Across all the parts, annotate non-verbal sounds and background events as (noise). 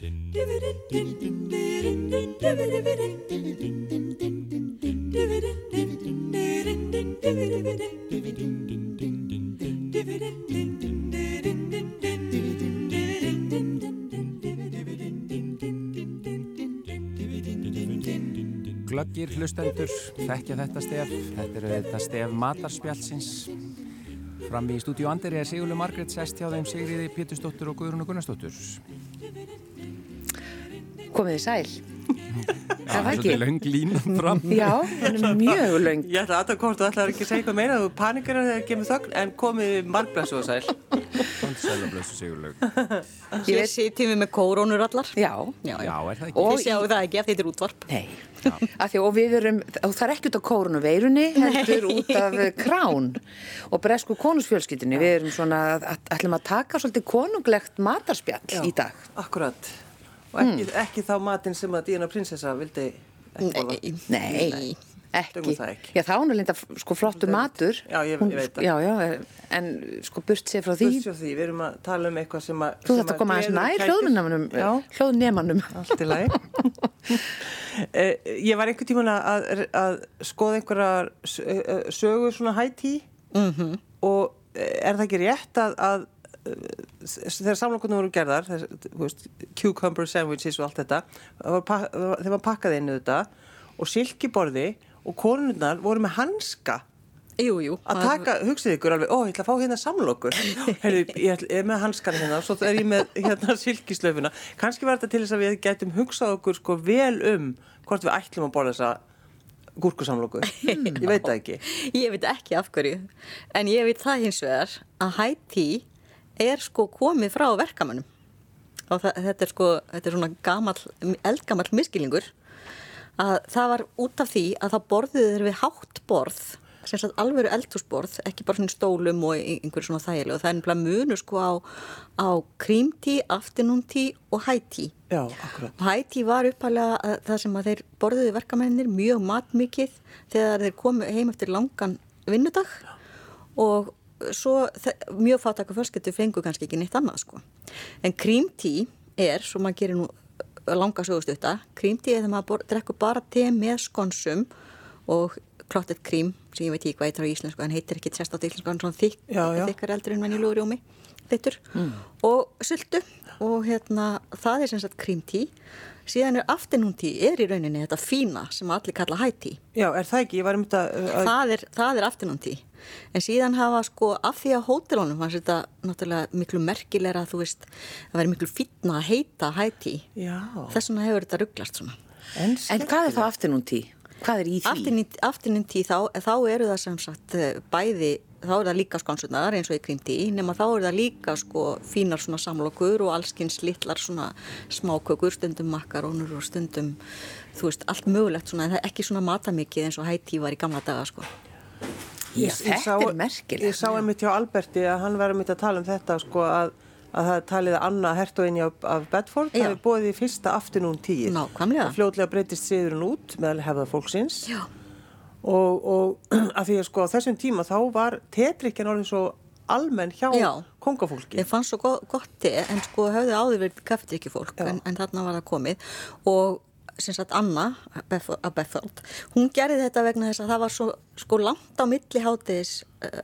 Glöggir hlustendur, þekkja þetta stef, þetta er þetta stef matarspjálsins. Fram í stúdíu Andri er Sigurlu Margret sest hjá þeim Sigriði Pétursdóttur og Guðrún og Gunnarsdóttur. Komið þið sæl. (laughs) Það var ekki. Laung línan fram. Já, hann er mjög laung. Ég ætla að aðkvæmst, þú ætlaði ekki að segja eitthvað meira, þú panikar að það kemur þögn, en komið margblæs og sæl. Sælumblössu Sigurlaug. Ég veit sýttími með kórónur allar. Já. Já, já, er það ekki? Þið sjáu það ekki að þetta er útvarp. Nei. Því og við erum, og það er ekki út af koronaveirunni, heldur út af krán og bresku konusfjölskyldinni. Við erum svona, ætlum að taka svolítið konunglegt matarspjall Já, í dag. Akkurat. Og ekki, ekki þá matinn sem að Díana prinsessa vildi ekki borða. Nei, ekki. Það ekki. Já, þá hún er linda sko flottu matur. Já, ég- Hún- ég veit það. Já, já, en sko burt sér frá því. Burt sér því, við erum að tala um eitthvað sem að... Þú sem þetta koma aðeins nær Já, hljóðnemanum. allt í lagi. (laughs) Eh, ég var einhvern tíman að, að skoða einhverjar s- eh, sögur svona hætti Mhm. og eh, er það ekki rétt að, að eh, þegar samlokunum voru gerðar veist, cucumber sandwiches og allt þetta það þeir var pakkað inn þetta og silkiborði og konurnar voru með hanska Jú, jú. að taka, hugsið ykkur alveg, ó, ég ætla að fá hérna samlokur (laughs) Herri, ég er með hanskan hérna og svo er ég með hérna silkislaufuna kannski var þetta til þess að við gætum hugsað okkur sko vel um hvort við ætlum að borða þessa gúrkusamloku (laughs) ég veit það ekki Ég veit ekki af hverju. En ég veit það hins vegar að Haiti er sko komið frá verkamannum. Og það, þetta er sko, þetta er svona gamall, eldgamall miskilningur að það var út af því að það borðuðu þeir við hátt borð sem sagt alvöru eldhúsborð, ekki bara svona stólum og í- einhverju svona þægileg og það er nefnilega munu sko á, á afternoon tea og já, akkurat. Og Hæti var uppalega það sem að þeir borðuðu verkamennir mjög matmikið þegar þeir komu heim eftir langan vinnudag. Og svo mjög fátaka fjölskyldu fengu kannski ekki neitt annað sko. En tea er, svo maður gerir nú langa sögustutta, er þegar maður drekkur bara te með skonsum og clotted cream sem ég veit ekki hvað heitir á íslensku en heitir ekki sérst á íslensku, er svona þykkar eldur en venjulegur rjómi þittur og sultu og hérna það er sem sagt cream tea. Síðan er afternoon tea er í rauninni þetta fína sem allir kalla high tea. Já, er það ekki, ég var um þetta að, það er, það er afternoon tea. En síðan hafa sko af því að hótelunum fannst þetta náttúrulega miklu merkilegra þú veist, það væri miklu fínna að heita high tea. Já, þess vegna hefur þetta rugglast svona. En, En hvað er það afturinn tí? Hvað er í því? Afternoon afternoon tea þá, þá eru það sem sagt eh, bæði, þá eru það líka skonsunar eins og í cream tea, nema þá eru það líka sko fínar svona samlokur og allskins litlar svona smákökur, stundum makarónur og stundum, þú veist, allt mögulegt svona, en það er ekki svona matamikið eins og tea var í gamla daga sko. Já, Ég- ég þetta sá- er merkilegt. Ég sá einmitt hjá Alberti að hann var einmitt að tala um þetta sko að, að það er talið að Anna hertoginni af, af Bedford Já. hafi bóðið í fyrsta aftunún tíð. Nákvæmlega. Og fljótlega breytist siðurinn út meðal hefða fólksins. Já. Og, og (clears throat) að því að sko á þessum tíma þá var tetrikkin orðin svo almenn hjá Já. kongafólki. Ég fann svo go- gott te, en sko höfðu áður verið kaffedrykkjufólk, Já. en, en þarna var það komið og sem sagt Anna að Bethald, hún gerði þetta vegna þess að það var svo sko langt á milli hátegis,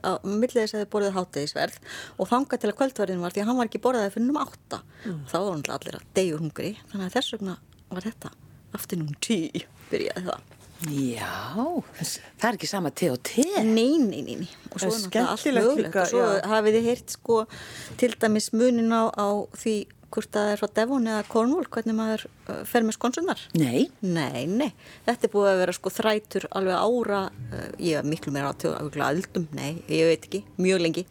á milli þess að þið borðið hátegisverð og þangað til að kvöldverðin var því að hann var ekki borðaði fyrir nummer átta þá var hann allir að deyju hungri þannig að þess vegna var þetta afternoon tea byrjaði það Já, það er ekki sama te og te. Nei, nei, nei, nei. Og svo er náttúrulega allt mögulegt og svo hafið þið heyrt sko til dæmis munin á, á því hvort það er frá Devon eða Cornwall, hvernig maður uh, fer með skonsunar. Nei, Nei, nei. Þetta er búið að vera sko þrætur alveg ára, uh, ég er miklu meira á aldum, nei, ég veit ekki, mjög lengi.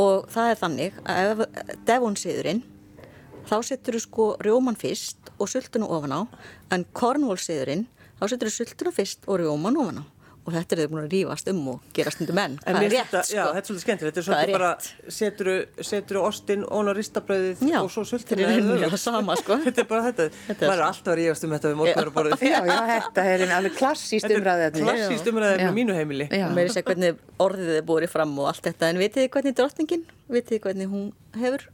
Og það er þannig að ef Devon siðurinn, þá setur þú sko rjóman fyrst og sultuna ofan á, en Cornwall siðurinn, þá setur þú sultuna fyrst og rjóman ofan á. Og þetta er þau búin að rífast um og gera stundum menn. En Það mér er rétt, þetta, sko. já, þetta er svolítið skemmtilegt, þetta er Það er svolítið bara, seturu, seturu ostinn ón á ristabröðið Já, og svo er það sama, sko. (laughs) Þetta er bara þetta, Þetta er maður er alltaf að rífast um þetta við morgunarborðið. já, já, þetta er alveg klassíst umræðið. klassíst umræðið með mínu heimili. Já. og meiri segja hvernig orðið er búið fram og allt þetta en vitið þið hvernig drottningin vitið þið hvernig hún hefur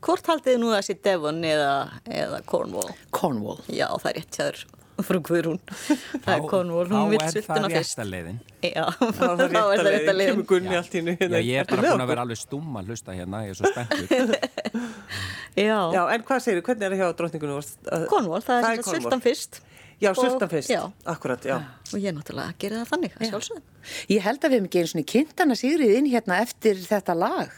hvort haldið þið nú að sé Devon eða, eða Cornwall? Cornwall. Já, það er rétt hjá þér frá Guðrún. (laughs) Það er Cornwall, hún vil Þá sultuna er fyrst. leiðin. Já, Það (laughs) var þá er það rétt að Kemur leiðin. Gunni allt í nú Já, ég er bara búin að vera alveg stum að hlusta hérna, ég er svo spenntur. (laughs) Já, Já, en hvað segir hvernig er það hjá að- Cornwall, það er sultan fyrst. Já, sultan fyrst, Já, akkurat, já. og ég náttúrulega gerði það þannig, að sjálfsögum. Ég held að við hefum ekki einu svona kynnt hana Sigriði inn hérna eftir þetta lag.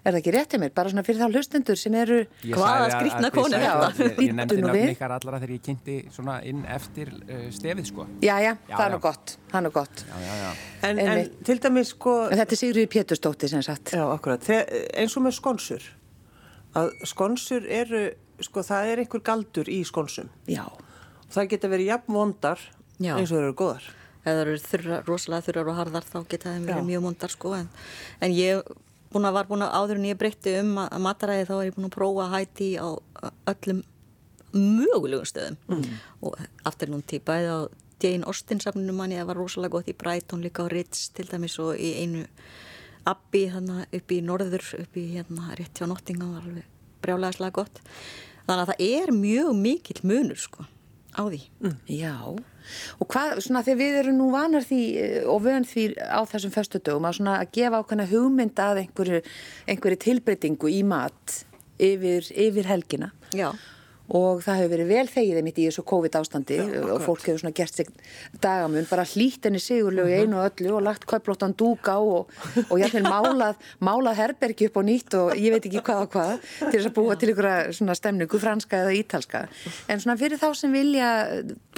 Er það ekki rétt hjá mér? Bara svona fyrir þá hlustendur sem eru... Hvaða þið konu þetta? Ég, ég nefndi nöfn ykkar allra þegar ég kynnti svona inn eftir uh, stefið, sko. Já, já, Já, það er já. nú gott, það er nú gott. Já, já, já. En, en Einmitt. til dæmis, sko, En þetta er Sigriði Pétursdóttir sem sagt. já, akkurat, Þe, eins og með skonsur, að skonsur eru, sko, það er einhver galdur í skonsum. Já. Og það geta verið jafn vondar Já. eins og þeir eru góðar. ef það eru þurra, rosalega þurrar og harðar þá geta þeim verið mjög mondar sko en, en ég búin að var búin að áður en ég breytti um að, að mataræði þá er ég búin að prófa hæti á öllum mögulegum stöðum. Mm. og aftur nún típa eða á Jane Austen safninu manni það var rosalega gott í Brighton líka á Ritz til dæmis og í einu abbi þannig upp í norður upp í hérna rétt hjá Nottingham var alveg brjálæðislega gott. Þannig að það er mjög mikill munur sko á því. Já, og hvað, svona þegar við erum nú vanar því eh, og vön því á þessum föstu dögum að svona að gefa ákveðna hugmynd að einhverju, einhverju tilbreytingu í mat yfir, yfir helgina. Já. Og það hefur verið vel þegið einmitt í þessu COVID ástandi og fólk hefur svona gert sig dagamun, bara hlýtt henni sigurlegu í einu og öllu og lagt kauplóttan dúk á og, og jafnvel (laughs) málað, málað herbergi upp á nýtt og ég veit ekki hvað og hvað til þess að búa til ykkur svona stemningu franska eða ítalska. En svona fyrir þá sem vilja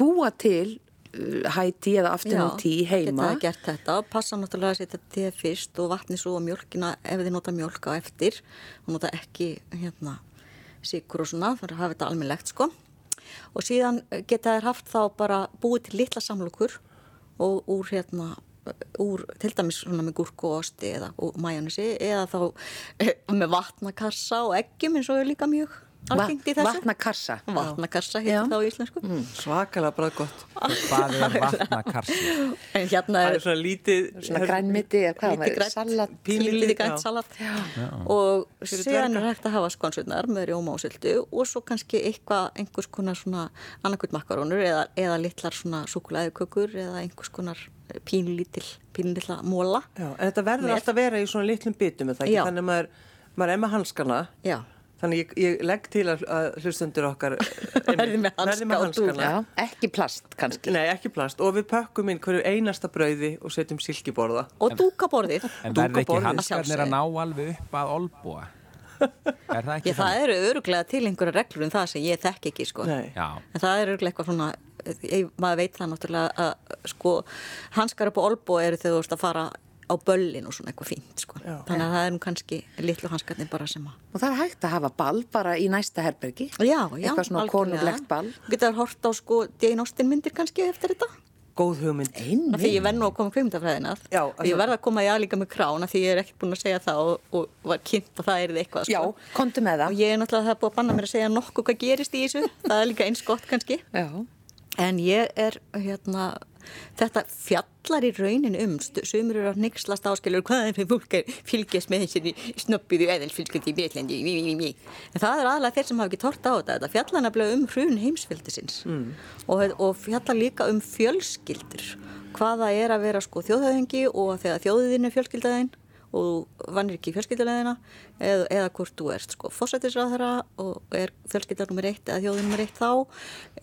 búa til uh, high tea eða afternoon tea heima geta gert þetta passa náttúrulega að setja te fyrst og vatni svo og mjölkina ef þið nota mjölk á eftir og nota ekki hérna sigur og svona, það er að hafa þetta almennlegt sko. Og síðan geta þær haft þá bara búið til litla samlokur og úr hérna úr til dæmis svona með gúrku og osti eða majónisi eða þá eh, með vatnakassa og eggjum eins og líka mjög vatnakassa. Já. heitir þá í íslensku. Svakalega bara gott. (laughs) Hvað er vatnakarsi? en hérna er er svona lítið... svona grænmiti eða hvað, lítið grænt, salat? pínlítið, grænt salat. Og dverga. er hægt að hafa skonsurnar með rjóma og syltu og svo kannski eitthvað, einhvers konar svona annarkvöld makarónur eða, eða litlar svona súkulæðukökur eða einhvers konar pínlítil, pínlítilla móla Já, en þetta verður alltaf að vera í svona litlum bitum, er. Þannig að maður, maður er með hanskana, Já, þannig ég, ég legg til að, að hlustendur okkar (laughs) Verði með hanska verði með hanskana. Já, ekki plast kannski Nei, ekki plast. Og við pökkum inn hverju einasta brauði og setjum silkiborða. og dúkaborðið En Dúka verður ekki borðið. hanskarnir að ná alveg upp að olbúa? (laughs) Er það ekki Ég, það eru öruglega til einhverja reglur um það sem ég þekk ekki sko. Nei. Já, En það er öruglega eitthvað svona, ég, maður veit það náttúrulega að sko, hanskar upp á olbó eru þegar þú ert að fara á böllin og svona eitthvað fínt sko. Já. Þannig að það er nú kannski litlu hanskarnir bara sem að og það er hægt að hafa ball bara í næsta herbergi Já, já, Eitthvað svona konunglegt ball. Þú getur hort á sko Jane Austen myndir kannski eftir þetta Góð hugmynd. Því ég verð nú að koma kveimdafræðina Já, og ég verð að koma í aðlíka með krán af Því ég er ekkert búin að segja það og, og var kynnt að það er eitthvað Já, sko. komdu með Og það ég er náttúrulega það er búið að banna mér að segja nokkuð hvað gerist í þessu Það er líka eins gott kannski Já, En ég er hérna Þetta fjallar í raunin um sumir eru að nixlast áskilur hvað er fyrir fólk að fylgjast með þessari snoppiðu eðalfylgjandi í mí. en það er aðalega þeir sem hafa ekki tort á þetta þetta fjallar nefnilega um hrun heimsfjöldisins mm. og, og fjallar líka um fjölskyldur hvað það er að vera sko þjóðhauðingi og þegar þjóðin er fjölskyldaðinn og vannir ekki fjölskyldulegina eða, eða hvort þú ert sko fósættisráðara og er fjölskylda nummer eitt eða þjóðin nummer eitt þá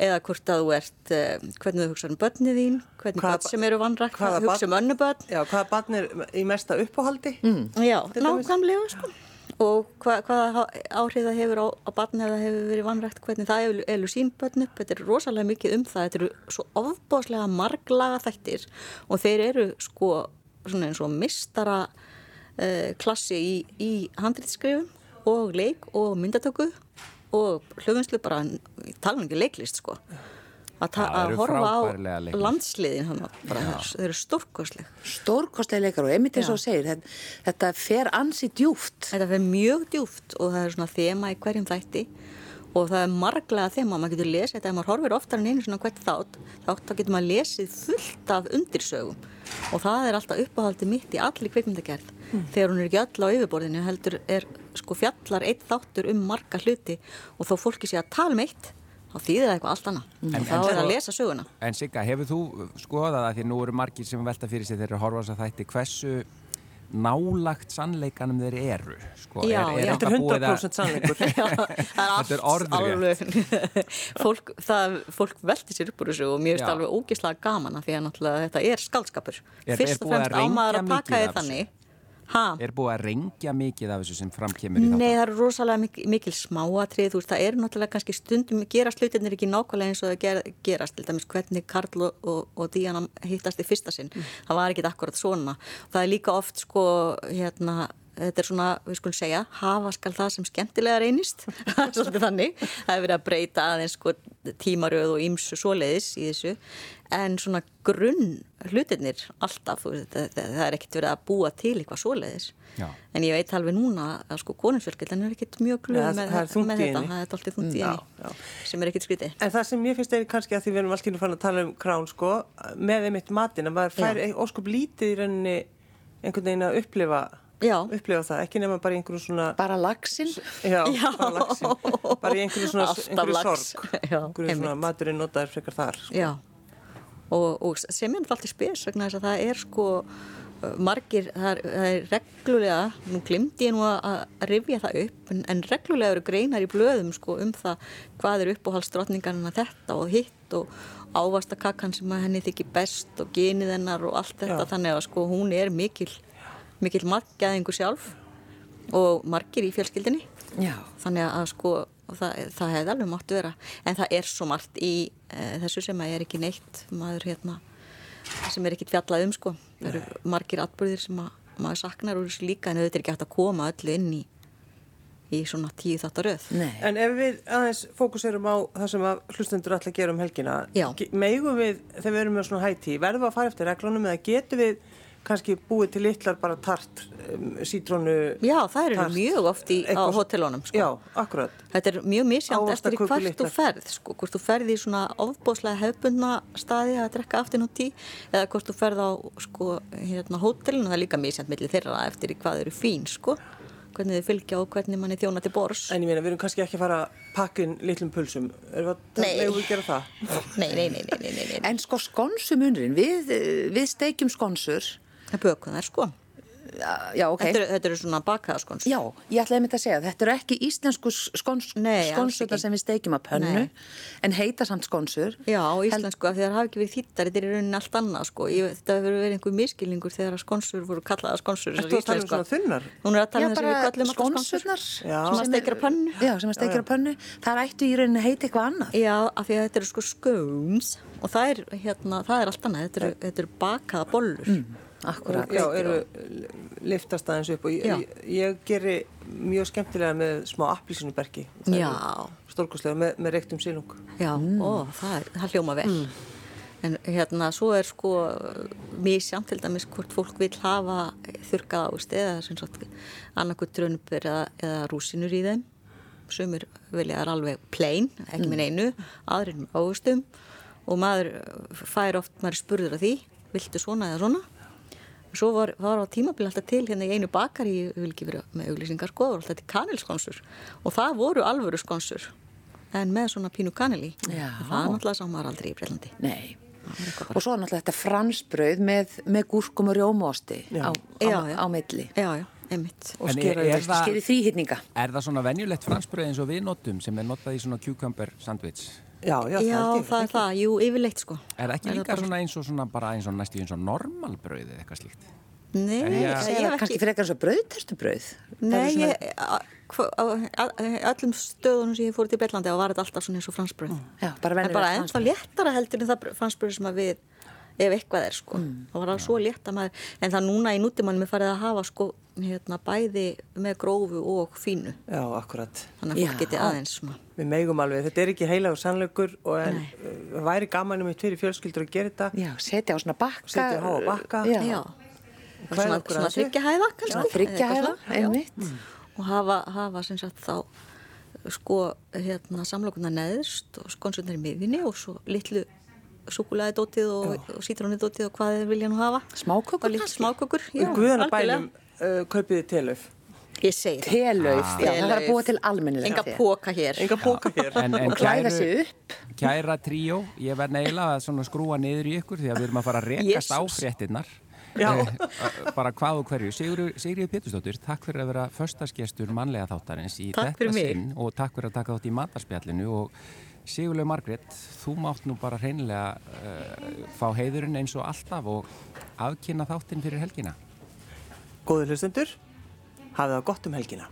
eða hvort að þú ert eh, hvernig þú hugsa um börnið þín hvernig börn sem eru vannrækt hvaða hugsa barn- um önnu börn Já, hvaða barn er í mesta uppáhaldi? Mm. já, nákvæmlega sko og hva, hvaða áhrif það hefur á, á barn eða hefur verið vannrækt hvernig það hefur elur sín börn upp þetta er rosalega mikið um það þetta eru svo ofbáslega marglaga þættir og þeir eru sko svona eins og mistara klassi í, í handrýttskrifum og leik og myndatöku og hljóðvinslu bara tala ekki leiklist sko. Að, að horfa á landsliðin þeir eru stórkosleg stórkostlega leikar og einmitt eins og segir þetta, þetta fer ansi djúft Þetta fer mjög djúft og það er svona þema í hverjum þætti og það er marglega þema, maður getur lesið þetta ef maður horfir oftar en einu svona hvert þátt þátt þá getur maður lesið fullt af undirsögum og það er alltaf uppáhaldið mitt í allir kvikmyndagerð. Þegar hún er ekki öll á yfirborðinu heldur er sko fjallar eitt þáttur um marga hluti. Og þó fólki sé að tala um eitt þá þýðir það eitthvað allt annað. En- en, en þá er sko- að lesa söguna. En Sigga, hefur þú skoðað að því nú eru margir sem velta fyrir sig þegar þeir horfa á þess að þætti. Hversu nálagt sannleikanum þeir eru sko, Já. Þetta er eitthvað búið að- 100% sannleikur. (laughs) Þetta er er alveg (laughs) fólk, fólk velti sér upp úr þessu og mér finnst alveg ógislega gaman af því að þetta er skaldskapur Er- er fyrst og að fremst ámaður að taka af þannig ha? Er búið að rengja mikið af þessu sem framkemur í Nei, þáttunum? það er rosalega mikil, mikil smáatrið, þú veist, það er náttúrulega kannski stundum gerast hlutinir ekki nákvæmlega eins og það ger, gerast, til dæmis hvernig Karl og, og, og Díana hittast í fyrsta sinn, það var ekki akkurat svona. Það er líka oft sko, hérna, þetta er svona, við skulum segja, hafa skal það sem skemmtilega reynist, (laughs) það er svolítið þannig, það er verið að breyta aðeins sko tímaröð og ýmsu svoleiðis í þessu, en svona grunn hlutinir alltaf, það, það, er ekkert verið að búa til eitthvað svoleiðis. Já. En ég veit alveg núna að sko konungsfjölskyldan er ekkert mjög glöð það- með, með þetta, það er alltaf þungt í henni já. sem er ekkert skrítið. En það sem ég finnst er kannski að því við erum allt í nú fann að tala um krán sko, með einmitt matin að maður fær óskup lítið í rauninni einhvern veginn að upplifa, Já. upplifa það, ekki nema bara einhverju svona, Bara lagsin. já, Já. bara lagsin, bara einhverju svona, einhverju lax. sorg, einhverju svona maturinn notaður frekar þar. Sko. Og, og sem er alltaf spes vegna þess að það er sko margir, það er, það er reglulega, nú glimti ég nú að, rifja það upp, en, en reglulega eru greinar í blöðum sko um það hvað er uppáhaldsdrottningarna þetta og hitt og ávastakakkan sem að henni þykir best og genið hennar og allt þetta Já. þannig að sko hún er mikil, mikil margæðingu sjálf og margir í fjölskyldinni Já. þannig að sko það, það hefði alveg mátt vera en það er svo margt í e, þessu sem að er ekki neitt maður hérna sem er ekkit fjallað um sko það eru margir atbyrðir sem að maður saknar úr þessu líka en auðvitað er ekki hægt að koma öllu inn í í svona tíu þáttar röð Nei. En ef við aðeins fókuserum á það sem að hlustendur ætla að gera um helgina, Já. megum við, þegar við erum með svona hætti, verðum við að fara eftir reglunum eða getum við kannski búið til litlar bara tart, um, sítrónu, Já, það eru Tart. mjög oft í, á hótelunum sko. Já, akkurat. Þetta er mjög misjant eftir hvert þú litlar. ferð, sko, hvort þú ferð í svona ofbóðslega hefbundna staði að drekka aftin og tí eða hvort þú ferð á sko, hérna, hótelinu, það er líka misjant millir þeirra eftir hvað eru fín, sko, hvernig þau fylgja og hvernig manni þjóna til bors. En ég meina, við erum kannski ekki að fara að pakka inn litlum pulsum. Erum við að, Nei. megum við gera það? Nei, nei, nei, nei, nei, nei, nei. En sko skonsumunurinn, við, við steikjum skonsur. Það bökum þær, sko. Já, já, ok. Þetta, eru, þetta eru svona bakaða skons. Já, ég ætlaði einmitt að segja, þetta eru ekki íslensku skons, ekki. sem við steikjum að pönnu, Nei. en heita samt skonsur. Já, íslensku, af því það hafi ekki verið þýttar, þetta er í rauninni allt annað, sko. Ég, þetta hefur verið einhver miskilningur þegar skonsur voru kallaða skonsur. Ertu að tala um svona þunnar? Hún er að tala Já, um þess að bara við kallum alltaf skonsur. skonsurnar. Sem að steikir að pönnu. Já, sem að steikir að pönnu. Það ættu í rauninni að heita eitthvað annað. Já, af því að þetta eru sko scones og það er, hérna, það er Mm. Akkurat. Já, eru liftast aðeins upp og ég, ég, ég geri mjög skemmtilega með smá appilsínuberki. Já. Stórkostlega með, með reyktum sílung. Já, ó, það, er, það hljóma vel. En hérna, svo er sko misjant til dæmis hvort fólk vil hafa þurkað ást eða sem sagt annarkuð drönubur eða, eða rúsinur í þeim. Sumir vilja þar alveg plain, ekki með einu, aðrir með águstum og maður fær oft, maður er spurður af því, viltu svona eða svona? Svo var, var á tímabil alltaf til hérna í einu bakari, ég vil ekki vera með auglýsingar sko, það var alltaf til kanelskonsur og það voru alvöru skonsur en með svona pínu kaneli. Já. Það er náttúrulega sá maður aldrei í Breitlandi. Nei. Og svo er náttúrulega þetta fransbrauð með, með gúrkum og rjómaosti á, á, á milli. Já, já, einmitt. Og er, er, Skerið þrýhitninga. er það svona venjulegt fransbröð eins og við notum sem er notað í svona cucumber sandwich? Já, já, Já, ég, það er það, jú, yfirleitt sko. Er það ekki Er það líka bara- svona eins og svona bara eins og næstu eins og normalbröð eða eitthvað slíkt? Nei, ég- ég Það hef ekki. kannski frekar svo brauðterstubrauð. Nei, ég, a- hva- á á- öllum stöðunum sem ég fór til Breitlandi og var þetta alltaf svona eins og fransbröð. Já, bara En bara ennþá léttara heldur en það fransbröð sem að við, ef eitthvað er sko. Það var það svo létt að maður, en það núna í nútimannum er farið að hafa sko, hérna, bæði með grófu og fínu. Já, akkurat. Þannig að fólk geti aðeins svona. Við megum alveg, þetta er ekki heilagur sannleikur og en uh, væri gaman um eitt fyrir fjölskyldur að gera þetta. Já, setja á svona bakka. Setja á bakka. Já, Já. Svona, svona að þessu. þryggja hæða kannski. svona þryggja eða eitthvað hæða, svona, já. einmitt. og hafa, hafa sem sagt þá sko hérna samlokunar neðst og skonsurnar í miðinni og svo litlu súkulæði dótið og, og sítróni dótið og hvað þeir vilja nú hafa Smákökur og smákökur Í guðana bænum uh, kaupiði telöf. Ég segi það. Telauf, Ah. já, það er að búa til almennilegt Enga póka hér. Enga póka hér. En, en Og klæða sig upp. kæra tríó, ég verð neila að skrúa niður í ykkur því að við erum að fara að rekast á fréttinnar. Já. Eh, bara hvað og hverju. Sigurður Sigríður Pétursdóttir, takk fyrir að vera förstasgestur mannlega þáttarins í Takk þetta sinn og takk fyrir að taka þátt í matarspjallinu og Sigurður Margrét, þú mátt nú bara hreinlega uh, fá heiðurinn eins og alltaf og afkynna þáttinn fyrir helgina. Góður hlustendur, hafið það gott um helgina.